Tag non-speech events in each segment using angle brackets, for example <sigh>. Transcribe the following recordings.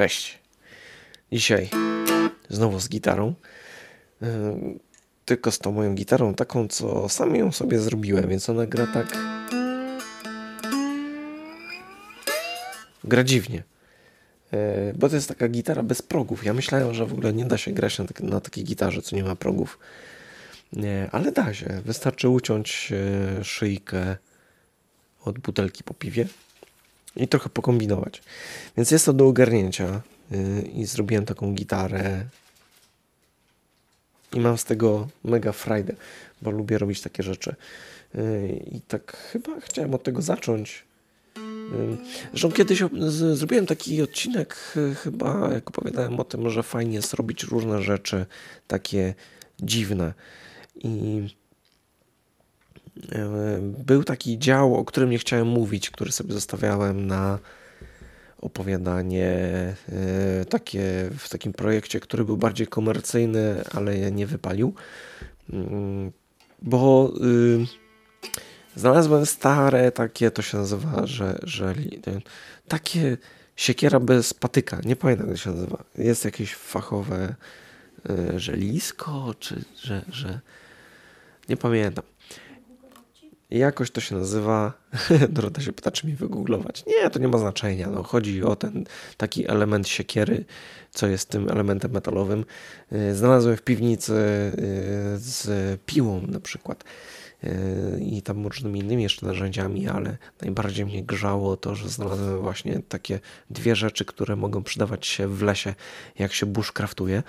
Cześć. Dzisiaj znowu z gitarą. Yy, tylko z tą moją gitarą, taką co sam ją sobie zrobiłem, więc ona gra tak. Gra dziwnie. Yy, bo to jest taka gitara bez progów. Ja myślałem, że w ogóle nie da się grać na, na takiej gitarze, co nie ma progów. Nie, ale da się. Wystarczy uciąć szyjkę od butelki po piwie i trochę pokombinować. Więc jest to do ogarnięcia yy, i zrobiłem taką gitarę i mam z tego mega frajdę, bo lubię robić takie rzeczy. Yy, I tak chyba chciałem od tego zacząć. Yy, zresztą kiedyś zrobiłem taki odcinek, chyba jak opowiadałem o tym, że fajnie jest robić różne rzeczy takie dziwne. I był taki dział, o którym nie chciałem mówić, który sobie zostawiałem na opowiadanie e, takie w takim projekcie, który był bardziej komercyjny, ale nie wypalił. Mm, bo y, znalazłem stare takie, to się nazywa, że, że takie siekiera bez patyka, nie pamiętam jak się nazywa. Jest jakieś fachowe y, żelisko, czy że, że nie pamiętam. Jakoś to się nazywa. <laughs> Dorota się pyta, czy mi wygooglować. Nie, to nie ma znaczenia. No, chodzi o ten taki element siekiery, co jest tym elementem metalowym. Y, znalazłem w piwnicy y, z piłą na przykład y, i tam różnymi innymi jeszcze narzędziami, ale najbardziej mnie grzało to, że znalazłem właśnie takie dwie rzeczy, które mogą przydawać się w lesie, jak się bushcraftuje.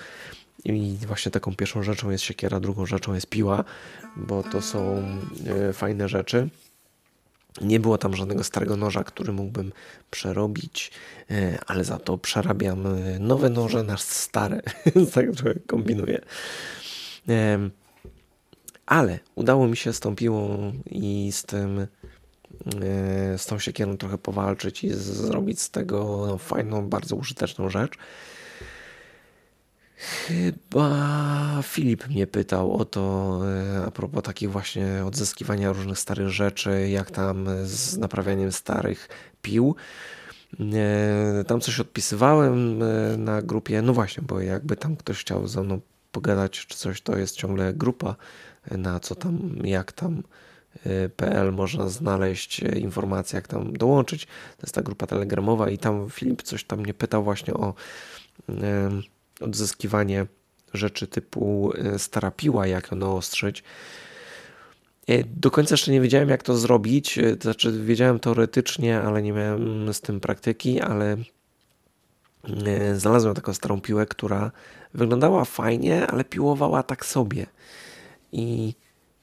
I właśnie taką pierwszą rzeczą jest siekiera, drugą rzeczą jest piła, bo to są e, fajne rzeczy. Nie było tam żadnego starego noża, który mógłbym przerobić, e, ale za to przerabiam e, nowe noże na stare. <laughs> tak trochę kombinuję. Ale udało mi się z tą piłą i z tym z tą siekierą trochę powalczyć i zrobić z tego fajną, bardzo użyteczną rzecz. Chyba Filip mnie pytał o to e, a propos takich właśnie odzyskiwania różnych starych rzeczy, jak tam z naprawianiem starych pił. E, tam coś odpisywałem e, na grupie, no właśnie, bo jakby tam ktoś chciał ze mną pogadać czy coś, to jest ciągle grupa na co tam, jak tam PL można znaleźć informacje, jak tam dołączyć. To jest ta grupa telegramowa i tam Filip coś tam mnie pytał właśnie o odzyskiwanie rzeczy typu e, stara piła, jak ją naostrzyć. E, do końca jeszcze nie wiedziałem, jak to zrobić. E, znaczy, wiedziałem teoretycznie, ale nie miałem z tym praktyki, ale znalazłem taką starą piłę, która wyglądała fajnie, ale piłowała tak sobie. I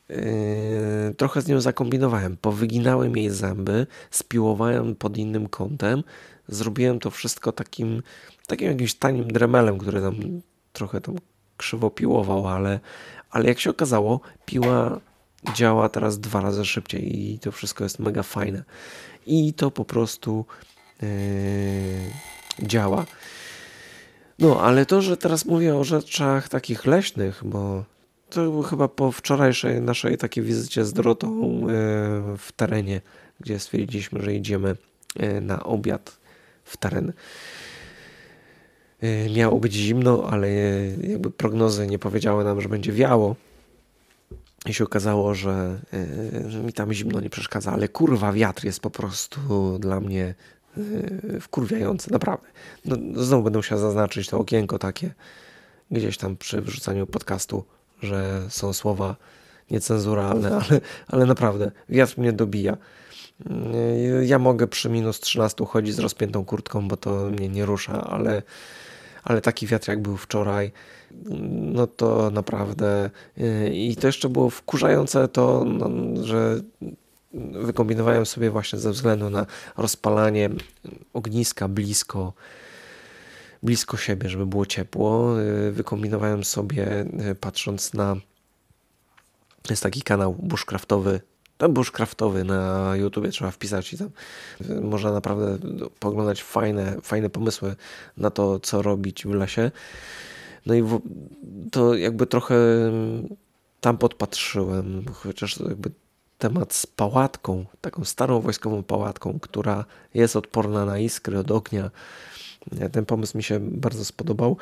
Yy, trochę z nią zakombinowałem. Powyginałem jej zęby, spiłowałem pod innym kątem. Zrobiłem to wszystko takim takim jakimś tanim dremelem, który tam trochę tam krzywo piłował, ale, ale jak się okazało, piła działa teraz dwa razy szybciej i to wszystko jest mega fajne. I to po prostu yy, działa. No, ale to, że teraz mówię o rzeczach takich leśnych, bo to chyba po wczorajszej naszej takiej wizycie z Dorotą yy, w terenie, gdzie stwierdziliśmy, że idziemy yy, na obiad w teren. Y, miało być zimno, ale jakby prognozy nie powiedziały nam, że będzie wiało. I się okazało, że, y, że mi tam zimno nie przeszkadza, ale kurwa wiatr jest po prostu dla mnie y, wkurwiający, naprawdę. No, znowu będę musiał zaznaczyć to okienko takie gdzieś tam przy wrzucaniu podcastu, że są słowa niecenzuralne, ale, ale naprawdę wiatr mnie dobija. Ja mogę przy minus 13 chodzić z rozpiętą kurtką, bo to mnie nie rusza, ale ale taki wiatr jak był wczoraj, no to naprawdę y, i to jeszcze było wkurzające to, no, że wykombinowałem sobie właśnie ze względu na rozpalanie ogniska blisko blisko siebie, żeby było ciepło. Y, wykombinowałem sobie y, patrząc na jest taki kanał bushcraftowy ten bushcraftowy na YouTubie trzeba wpisać i tam można naprawdę poglądać fajne, fajne pomysły na to, co robić w lesie. No i to jakby trochę tam podpatrzyłem, chociaż jakby temat z pałatką, taką starą wojskową pałatką, która jest odporna na iskry od ognia, Ten pomysł mi się bardzo spodobał,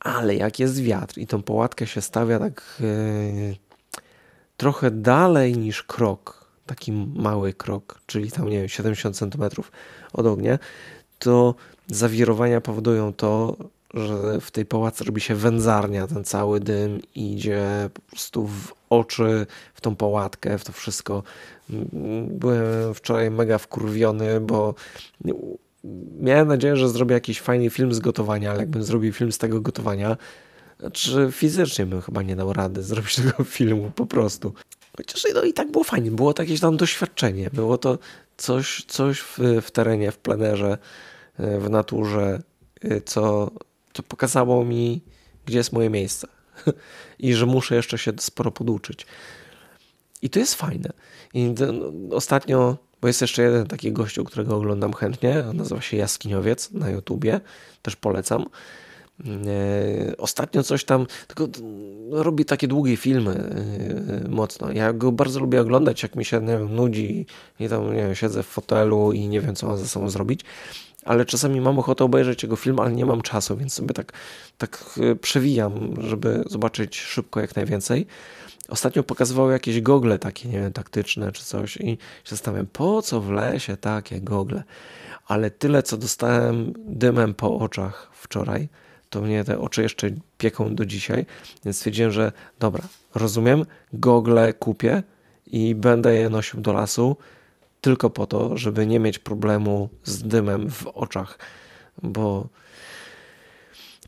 ale jak jest wiatr i tą połatkę się stawia tak yy, trochę dalej niż krok, taki mały krok, czyli tam nie wiem 70 cm od ognia, to zawirowania powodują to, że w tej pałacu robi się wędzarnia, ten cały dym idzie po prostu w oczy, w tą pałatkę, w to wszystko. Byłem wczoraj mega wkurwiony, bo miałem nadzieję, że zrobię jakiś fajny film z gotowania, ale jakbym zrobił film z tego gotowania, czy fizycznie bym chyba nie dał rady zrobić <laughs> tego filmu po prostu. Chociaż no i tak było fajnie, było to jakieś tam doświadczenie, było to coś, coś w, w terenie, w plenerze, w naturze, co to pokazało mi, gdzie jest moje miejsce <laughs> i że muszę jeszcze się sporo poduczyć. I to jest fajne. I ostatnio, bo jest jeszcze jeden taki gościu, którego oglądam chętnie, nazywa się Jaskiniowiec na YouTubie, też polecam. E, ostatnio coś tam, tylko robi takie długie filmy e, mocno. Ja go bardzo lubię oglądać, jak mi się nie wiem, nudzi i tam nie wiem, siedzę w fotelu i nie wiem, co mam ze sobą zrobić ale czasami mam ochotę obejrzeć jego film, ale nie mam czasu, więc sobie tak, tak e, przewijam, żeby zobaczyć szybko jak najwięcej. Ostatnio pokazywał jakieś gogle takie, nie wiem, taktyczne czy coś i się zastanawiam, po co w lesie takie gogle? Ale tyle, co dostałem dymem po oczach wczoraj, to mnie te oczy jeszcze pieką do dzisiaj, więc stwierdziłem, że dobra, rozumiem, gogle kupię i będę je nosił do lasu, tylko po to, żeby nie mieć problemu z dymem w oczach, bo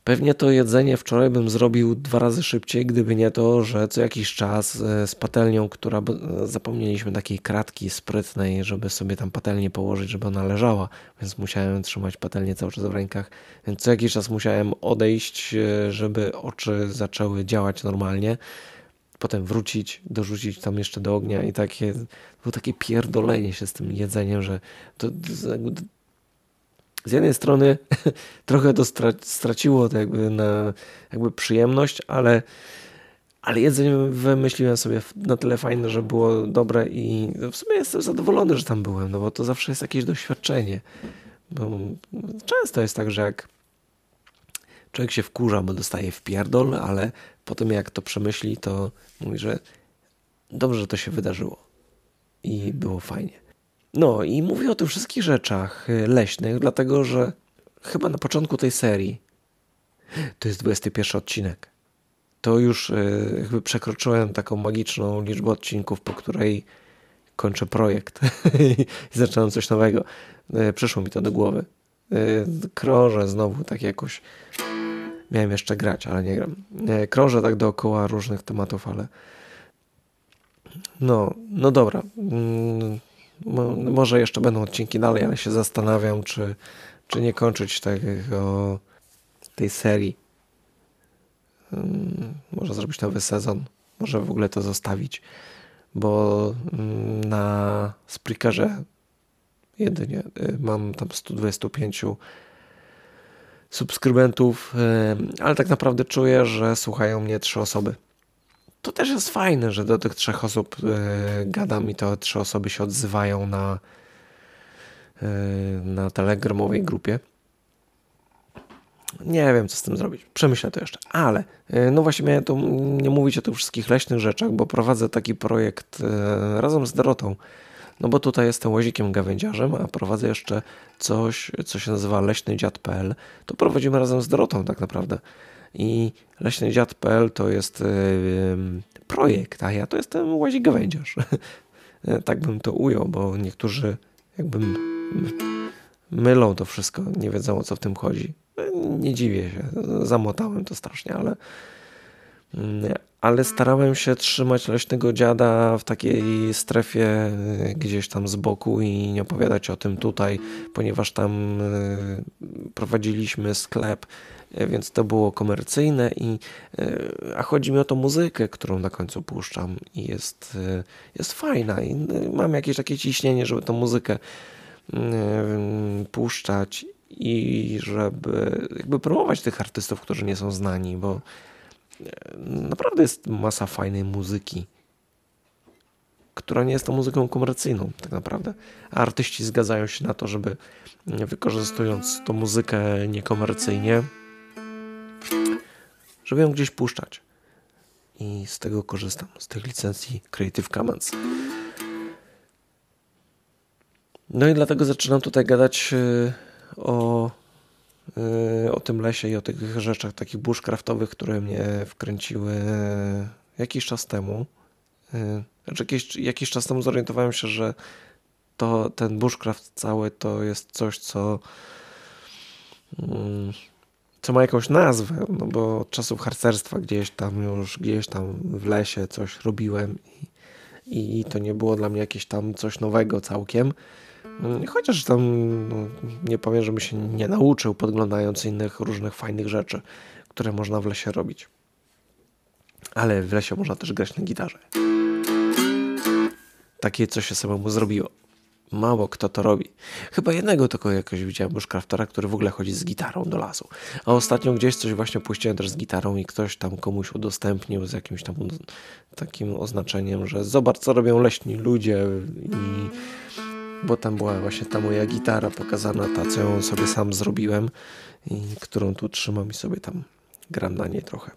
pewnie to jedzenie wczoraj bym zrobił dwa razy szybciej, gdyby nie to, że co jakiś czas e, z patelnią, która zapomnieliśmy takiej kratki sprytnej, żeby sobie tam patelnię położyć, żeby ona leżała, więc musiałem trzymać patelnię cały czas w rękach, więc co jakiś czas musiałem odejść, e, żeby oczy zaczęły działać normalnie potem wrócić, dorzucić tam jeszcze do ognia i takie, było takie pierdolenie się z tym jedzeniem, że to z jednej strony <laughs> trochę to straciło to jakby na jakby przyjemność, ale, ale jedzenie wymyśliłem sobie na tyle fajne, że było dobre i w sumie jestem zadowolony, że tam byłem, no bo to zawsze jest jakieś doświadczenie. Bo często jest tak, że jak człowiek się wkurza, bo dostaje w pierdol, ale potem jak to przemyśli, to mówi, że dobrze, że to się wydarzyło i było fajnie. No i mówię o tych wszystkich rzeczach y, leśnych, dlatego że chyba na początku tej serii to jest 21 odcinek. To już y, jakby przekroczyłem taką magiczną liczbę odcinków, po której kończę projekt <laughs> i zaczynam coś nowego. Y, przyszło mi to do głowy. Krążę znowu tak jakoś Miałem jeszcze grać, ale nie gram. Krążę tak dookoła różnych tematów, ale no, no dobra. Może jeszcze będą odcinki dalej, ale się zastanawiam, czy, czy nie kończyć tego, tej serii. Mm, może zrobić nowy sezon. Może w ogóle to zostawić, bo mm, na Spreakerze jedynie y, mam tam 125 subskrybentów, ale tak naprawdę czuję, że słuchają mnie trzy osoby. To też jest fajne, że do tych trzech osób e, gadam i to trzy osoby się odzywają na, e, na telegramowej grupie. Nie wiem, co z tym zrobić. Przemyślę to jeszcze. Ale e, no właśnie miałem tu nie mówić o tych wszystkich leśnych rzeczach, bo prowadzę taki projekt razem z Dorotą no bo tutaj jestem łazikiem gawędziarzem, a prowadzę jeszcze coś, co się nazywa leśnydziad.pl. To prowadzimy razem z Dorotą tak naprawdę. I leśnydziad.pl to jest yy, projekt, a ja to jestem łazik gawędziarz. <laughs> tak bym to ujął, bo niektórzy jakby mylą to wszystko, nie wiedzą o co w tym chodzi. Nie dziwię się, zamotałem to strasznie, ale ale starałem się trzymać leśnego dziada w takiej strefie y, gdzieś tam z boku i nie opowiadać o tym tutaj, ponieważ tam y, prowadziliśmy sklep, więc to było komercyjne i a chodzi mi o tą muzykę, którą na końcu puszczam i jest, jest fajna i mam jakieś takie ciśnienie, żeby tą muzykę puszczać i żeby jakby promować tych artystów, którzy nie są znani, bo naprawdę jest masa fajnej muzyki, która nie jest tą muzyką komercyjną tak naprawdę. A artyści zgadzają się na to, żeby wykorzystując tą muzykę niekomercyjnie, żeby ją gdzieś puszczać. I z tego korzystam, z tych licencji Creative Commons. No i dlatego zaczynam tutaj gadać y, o, y, o tym lesie i o tych rzeczach takich bushcraftowych, które mnie wkręciły jakiś czas temu. Znaczy jakiś, jakiś czas temu zorientowałem się, że to ten bushcraft cały to jest coś, co mm, co ma jakąś nazwę, no bo od czasów harcerstwa gdzieś tam już, gdzieś tam w lesie coś robiłem i, i to nie było dla mnie jakieś tam coś nowego całkiem. Mm, chociaż tam no, nie powiem, żebym się nie nauczył podglądając innych różnych fajnych rzeczy, które można w lesie robić. Ale w lesie można też grać na gitarze. Takie coś się samemu zrobiło. Mało kto to robi. Chyba jednego tylko jakoś widziałem bushcraftera, który w ogóle chodzi z gitarą do lasu. A ostatnio gdzieś coś właśnie puściłem też z gitarą i ktoś tam komuś udostępnił z jakimś tam takim oznaczeniem, że zobacz co robią leśni ludzie i bo tam była właśnie ta moja gitara pokazana, ta co ją sobie sam zrobiłem i którą tu trzymam i sobie tam gram na niej trochę.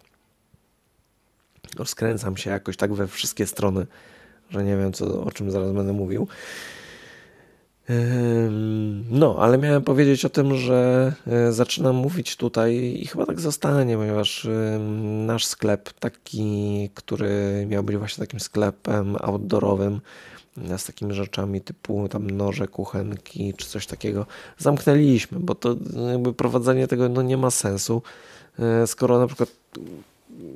Rozkręcam się jakoś tak we wszystkie strony, że nie wiem co, o czym zaraz będę mówił. No, ale miałem powiedzieć o tym, że e, zaczynam mówić tutaj i chyba tak zostanie, ponieważ nasz sklep, taki, który miał być właśnie takim sklepem outdoorowym, z takimi rzeczami typu tam noże, kuchenki czy coś takiego, zamknęliśmy, bo to jakby prowadzenie tego no, nie ma sensu, skoro na przykład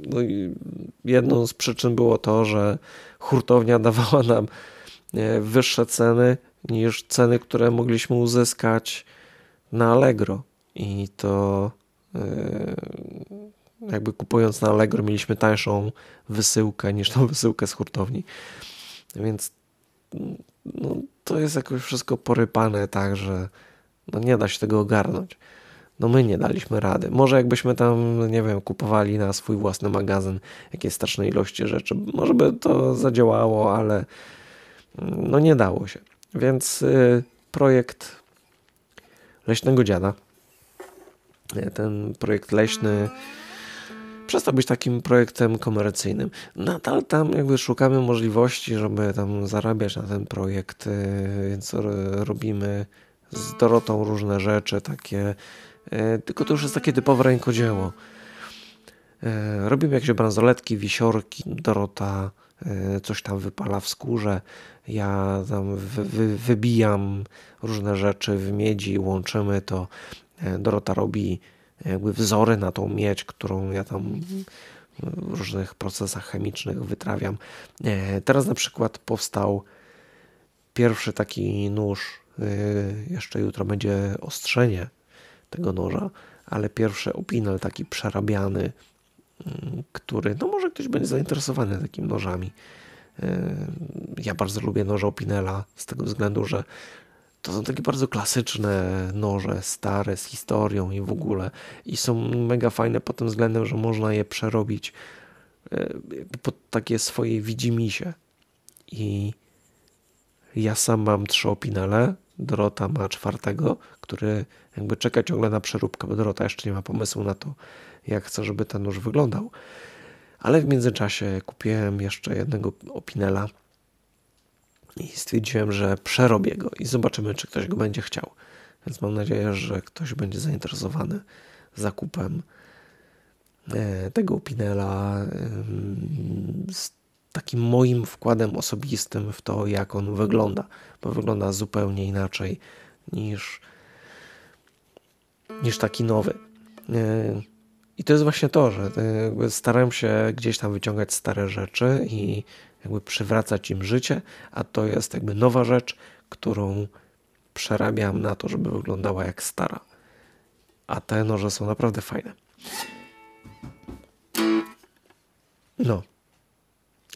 no, jedną z przyczyn było to, że hurtownia dawała nam wyższe ceny niż ceny, które mogliśmy uzyskać na Allegro. I to e, jakby kupując na Allegro mieliśmy tańszą wysyłkę niż tą wysyłkę z hurtowni. Więc no, to jest jakoś wszystko porypane tak, że no, nie da się tego ogarnąć. No my nie daliśmy rady. Może jakbyśmy tam, nie wiem, kupowali na swój własny magazyn jakieś straszne ilości rzeczy, może by to zadziałało, ale no nie dało się. Więc y, projekt Leśnego Dziada, y, ten projekt leśny przestał być takim projektem komercyjnym. Nadal tam jakby szukamy możliwości, żeby tam zarabiać na ten projekt, y, więc robimy z Dorotą różne rzeczy takie, tylko to już jest takie typowe rękodzieło. Robimy jakieś bransoletki, wisiorki, Dorota coś tam wypala w skórze, ja tam wy, wy, wybijam różne rzeczy w miedzi, łączymy to. E, Dorota robi jakby wzory na tą miedź, którą ja tam w różnych procesach chemicznych wytrawiam. E, teraz na przykład powstał pierwszy taki nóż. E, jeszcze jutro będzie ostrzenie tego noża, ale pierwszy opinel taki przerabiany, który, no może ktoś będzie zainteresowany takimi nożami. Ja bardzo lubię noże Opinela z tego względu, że to są takie bardzo klasyczne noże, stare, z historią i w ogóle. I są mega fajne pod tym względem, że można je przerobić e, pod takie swoje widzimisię. I ja sam mam trzy opinele, Dorota ma czwartego, który jakby czeka ciągle na przeróbkę, bo Dorota jeszcze nie ma pomysłu na to, jak chce, żeby ten nóż wyglądał. Ale w międzyczasie kupiłem jeszcze jednego Opinela i stwierdziłem, że przerobię go i zobaczymy, czy ktoś go będzie chciał. Więc mam nadzieję, że ktoś będzie zainteresowany zakupem e, tego Opinela z takim moim wkładem osobistym w to, jak on wygląda, bo wygląda zupełnie inaczej niż, niż taki nowy. I to jest właśnie to, że e, staram się gdzieś tam wyciągać stare rzeczy i jakby przywracać im życie, a to jest jakby nowa rzecz, którą przerabiam na to, żeby wyglądała jak stara. A te noże są naprawdę fajne. No.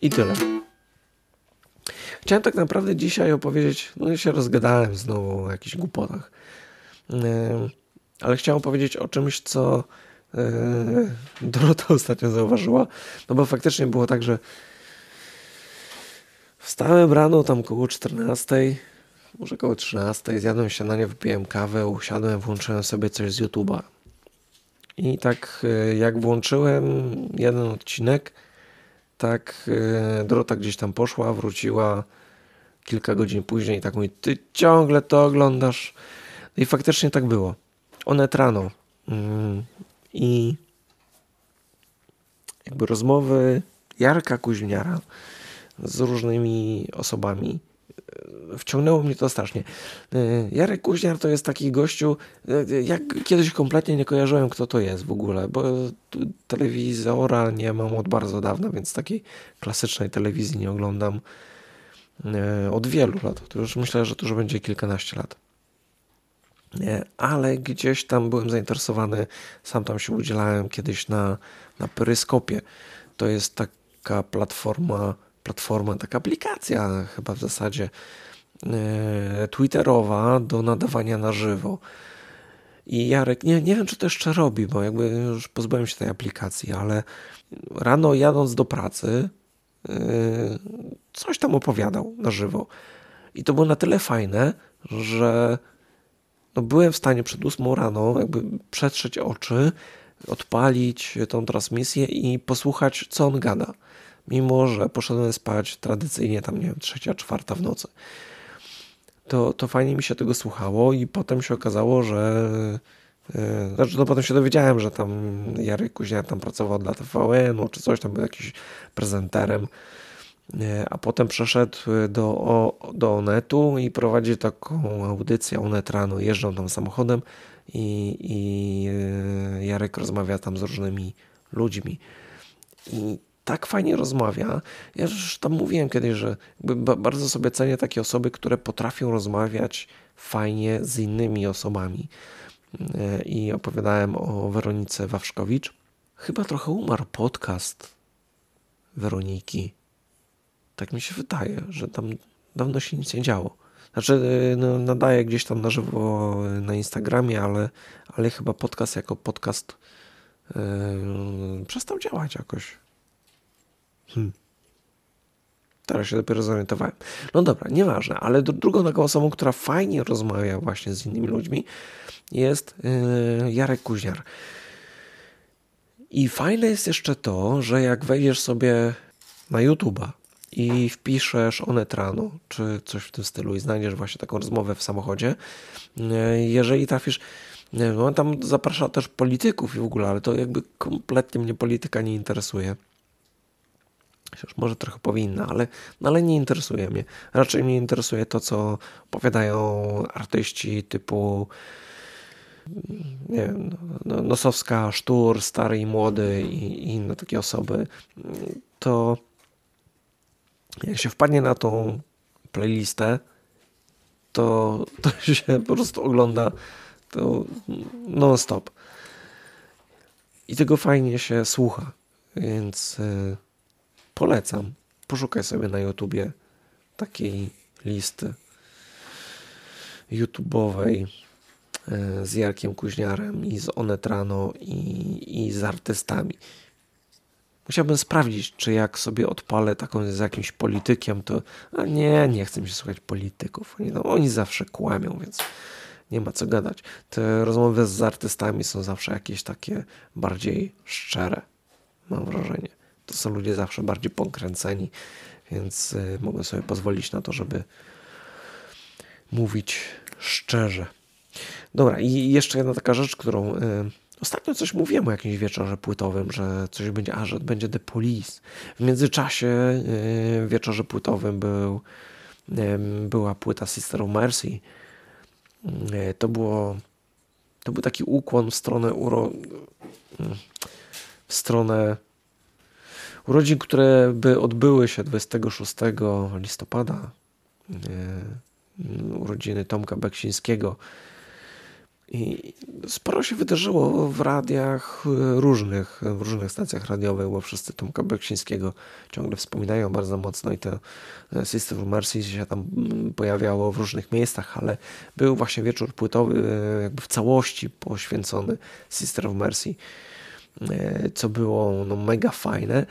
I tyle. Chciałem tak naprawdę dzisiaj opowiedzieć, no i się rozgadałem znowu o jakichś głupotach, e, ale chciałem opowiedzieć o czymś, co Dorota <laughs> ostatnio zauważyła, no bo faktycznie było tak, że Wstałem rano tam koło 14, może koło 13, zjadłem śniadanie, wypiłem kawę, usiadłem, włączyłem sobie coś z YouTube'a. I tak e, jak włączyłem jeden odcinek, tak e, Dorota gdzieś tam poszła, wróciła kilka godzin później i tak mówi, ty ciągle to oglądasz. No i faktycznie tak było. One rano. I jakby rozmowy Jarka Kuźniara z różnymi osobami. Wciągnęło mnie to strasznie. Jarek Kuźniar to jest taki gościu, jak kiedyś kompletnie nie kojarzyłem, kto to jest w ogóle, bo telewizora nie mam od bardzo dawna, więc takiej klasycznej telewizji nie oglądam e, od wielu lat. To już myślę, że to już będzie kilkanaście lat. Ale gdzieś tam byłem zainteresowany, sam tam się udzielałem kiedyś na, na peryskopie. To jest taka platforma platforma, taka aplikacja chyba w zasadzie e, twitterowa do nadawania na żywo. I Jarek, nie, nie wiem czy to jeszcze robi, bo jakby już pozbyłem się tej aplikacji, ale rano jadąc do pracy e, coś tam opowiadał na żywo. I to było na tyle fajne, że no byłem w stanie przed ósmą rano jakby przetrzeć oczy, odpalić tą transmisję i posłuchać co on gada mimo że poszedłem spać tradycyjnie tam, nie wiem, trzecia, czwarta w nocy. To, to fajnie mi się tego słuchało i potem się okazało, że yy, znaczy, no potem się dowiedziałem, że tam Jarek Kuźniar tam pracował dla TVN-u czy coś, tam był jakiś prezenterem, a potem przeszedł do, o, do Onetu i prowadzi taką audycję Onet rano, jeżdżą tam samochodem i, i yy, Jarek rozmawia tam z różnymi ludźmi. I tak fajnie rozmawia. Ja już tam mówiłem kiedyś, że bardzo sobie cenię takie osoby, które potrafią rozmawiać fajnie z innymi osobami. E, I opowiadałem o Weronice Wawrzkowicz. Chyba trochę umarł podcast Weroniki. Tak mi się wydaje, że tam dawno się nic nie działo. Znaczy, e, no, nadaję gdzieś tam na żywo na Instagramie, ale, ale chyba podcast jako podcast yy, przestał działać jakoś. Hmm. Teraz się dopiero zorientowałem. No dobra, nieważne, ale drugą taką osobą, która fajnie rozmawia właśnie z innymi ludźmi jest yy, Jarek Kuźniar. I fajne jest jeszcze to, że jak wejdziesz sobie na YouTube'a i wpiszesz Onetrano, czy coś w tym stylu i znajdziesz właśnie taką rozmowę w samochodzie, yy, jeżeli trafisz no on tam zaprasza też polityków i w ogóle, ale to jakby kompletnie mnie polityka nie interesuje. Chociaż może trochę powinna, ale, no ale nie interesuje mnie. Raczej mnie interesuje to, co opowiadają artyści typu nie wiem, no, no, Nosowska, Sztur, Stary i Młody i, i inne takie osoby. To jak się wpadnie na tą playlistę, to, to <laughs> się po prostu ogląda to non-stop. I tego fajnie się słucha. Więc... Yy, Polecam. Poszukaj sobie na YouTubie takiej listy YouTube'owej e, z Jarkiem Kuźniarem i z Onetrano i, i z artystami. Musiałbym sprawdzić, czy jak sobie odpalę taką z jakimś politykiem, to a nie, nie chcę mi się słuchać polityków. Oni, no, oni zawsze kłamią, więc nie ma co gadać. Te rozmowy z artystami są zawsze jakieś takie bardziej szczere, mam wrażenie to są ludzie zawsze bardziej pokręceni, więc y, mogę sobie pozwolić na to, żeby mówić szczerze. Dobra, i jeszcze jedna taka rzecz, którą y, ostatnio coś mówiłem o jakimś wieczorze płytowym, że coś będzie, a że będzie The Police. W międzyczasie y, w wieczorze płytowym był, była płyta Sister of Mercy. To było to był taki ukłon w stronę uro, w stronę urodzin, które by odbyły się 26 listopada, urodziny Tomka Beksińskiego. I sporo się wydarzyło w radiach różnych, w różnych stacjach radiowych, bo wszyscy Tomka Beksińskiego ciągle wspominają bardzo mocno i to System of Mercy się tam pojawiało w różnych miejscach, ale był właśnie wieczór płytowy jakby w całości poświęcony Sister of Mercy. co było no, mega fajne.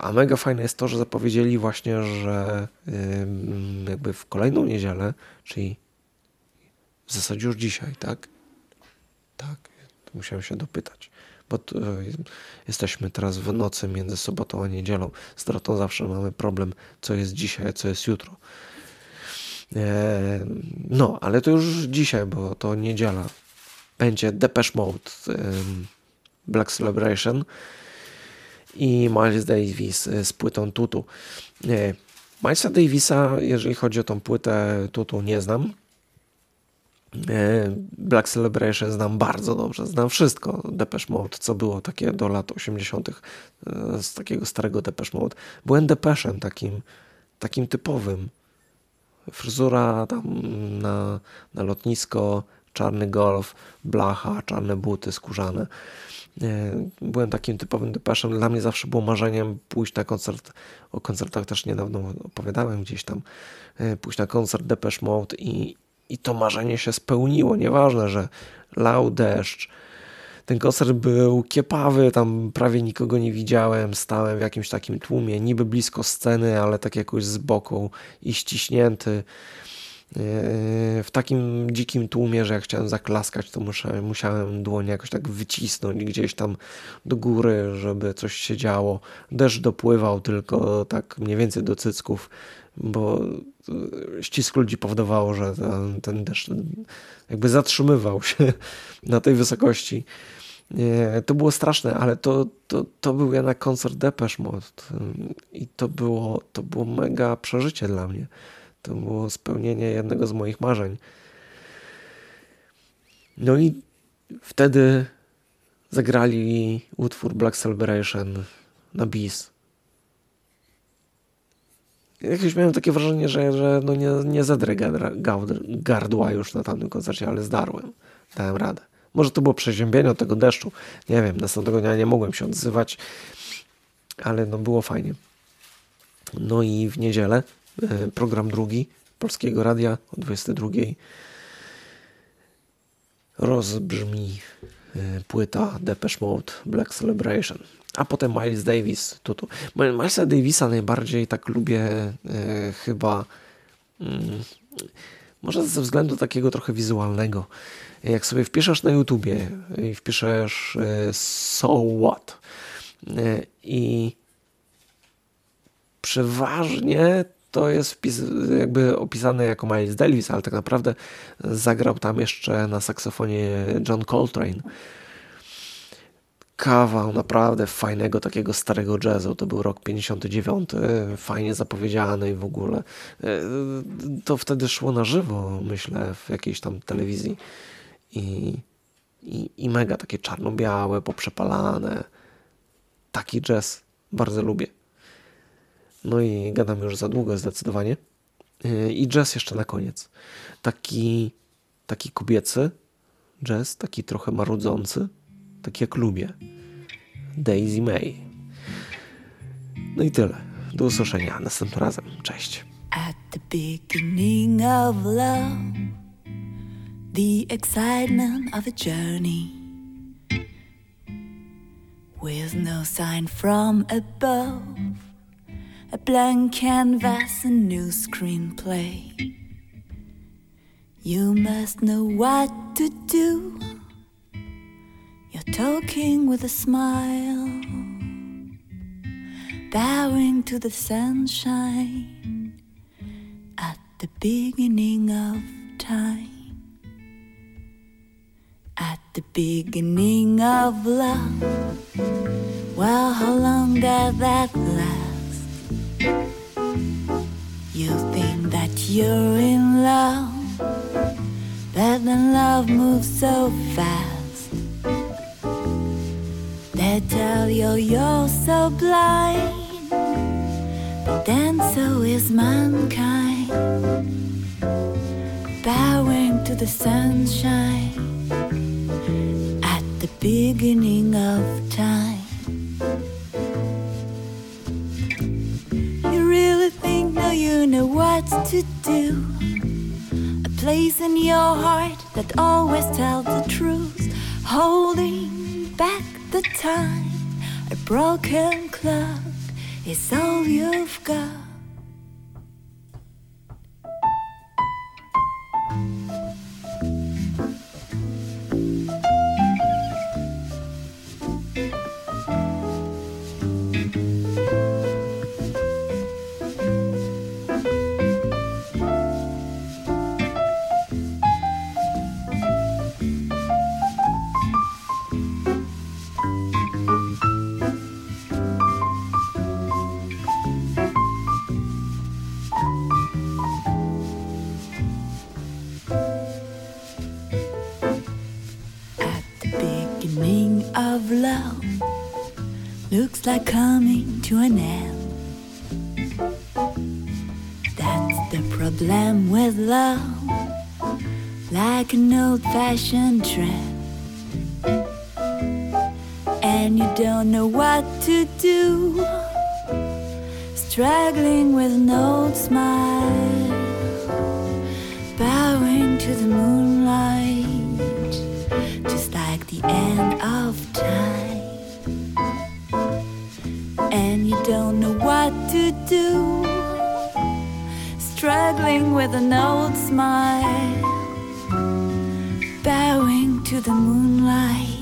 A mega fajne jest to, że zapowiedzieli właśnie, że jakby w kolejną niedzielę, czyli w zasadzie już dzisiaj, tak? Tak, musiałem się dopytać, bo jesteśmy teraz w nocy między sobotą a niedzielą. Z to zawsze mamy problem, co jest dzisiaj, a co jest jutro. No, ale to już dzisiaj, bo to niedziela. Będzie Depeche Mode, Black Celebration i Miles Davis z płytą Tutu. Milesa Davisa, jeżeli chodzi o tą płytę Tutu, nie znam. Black Celebration znam bardzo dobrze, znam wszystko Depeche Mode, co było takie do lat 80. E, z takiego starego Depeche Mode. Byłem Depeshem takim, takim typowym. Fryzura tam na, na lotnisko, czarny golf, blacha, czarne buty skórzane. E, byłem takim typowym depeszem. Dla mnie zawsze było marzeniem pójść na koncert. O koncertach też niedawno opowiadałem gdzieś tam. E, pójść na koncert Depeche Mode i, i to marzenie się spełniło. Nieważne, że lał deszcz. Ten koncert był kiepawy, tam prawie nikogo nie widziałem. Stałem w jakimś takim tłumie, niby blisko sceny, ale tak jakoś z boku i ściśnięty w takim dzikim tłumie, że jak chciałem zaklaskać, to musiałem dłoń jakoś tak wycisnąć gdzieś tam do góry, żeby coś się działo. Deszcz dopływał tylko tak mniej więcej do cycków, bo ścisk ludzi powodowało, że ten, ten deszcz jakby zatrzymywał się <laughs> na tej wysokości. To było straszne, ale to, to, to był jednak koncert Depeche Mode i to było, to było mega przeżycie dla mnie. To było spełnienie jednego z moich marzeń. No i wtedy zagrali utwór Black Celebration na bis. Jakieś miałem takie wrażenie, że, że no nie, nie zedrę gardła już na tamtym koncercie, ale zdarłem. Dałem radę. Może to było przeziębienie od tego deszczu. Nie wiem, następnego dnia nie mogłem się odzywać, ale no było fajnie. No i w niedzielę program drugi Polskiego Radia o 22 rozbrzmi e, płyta Depeche Mode Black Celebration. A potem Miles Davis. Tu, tu. Milesa Davisa najbardziej tak lubię e, chyba mm, może ze względu takiego trochę wizualnego. Jak sobie wpiszesz na YouTubie i wpiszesz e, So What e, i przeważnie to jest wpis, jakby opisane jako Miles Davis, ale tak naprawdę zagrał tam jeszcze na saksofonie John Coltrane. Kawał naprawdę fajnego takiego starego jazzu. To był rok 59, fajnie zapowiedziany w ogóle. To wtedy szło na żywo, myślę, w jakiejś tam telewizji. I, i, i mega takie czarno-białe, poprzepalane. Taki jazz bardzo lubię. No i gadam już za długo zdecydowanie. Y, I jazz jeszcze na koniec. Taki, taki kobiecy jazz, taki trochę marudzący, tak jak lubię. Daisy May. No i tyle. Do usłyszenia następnym razem. Cześć. At the beginning of love, the excitement of a journey, with no sign from above. A blank canvas, a new screenplay. You must know what to do. You're talking with a smile, bowing to the sunshine at the beginning of time. At the beginning of love, well, how long does that last? You think that you're in love, but then love moves so fast. They tell you you're so blind, but then so is mankind. Bowing to the sunshine at the beginning of time. You know what to do. A place in your heart that always tells the truth, holding back the time. A broken clock is all you've got. Like coming to an end. That's the problem with love, like an old fashioned trend. And you don't know what to do, struggling with an old smile, bowing to the moonlight just like the end of struggling with an old smile, bowing to the moonlight,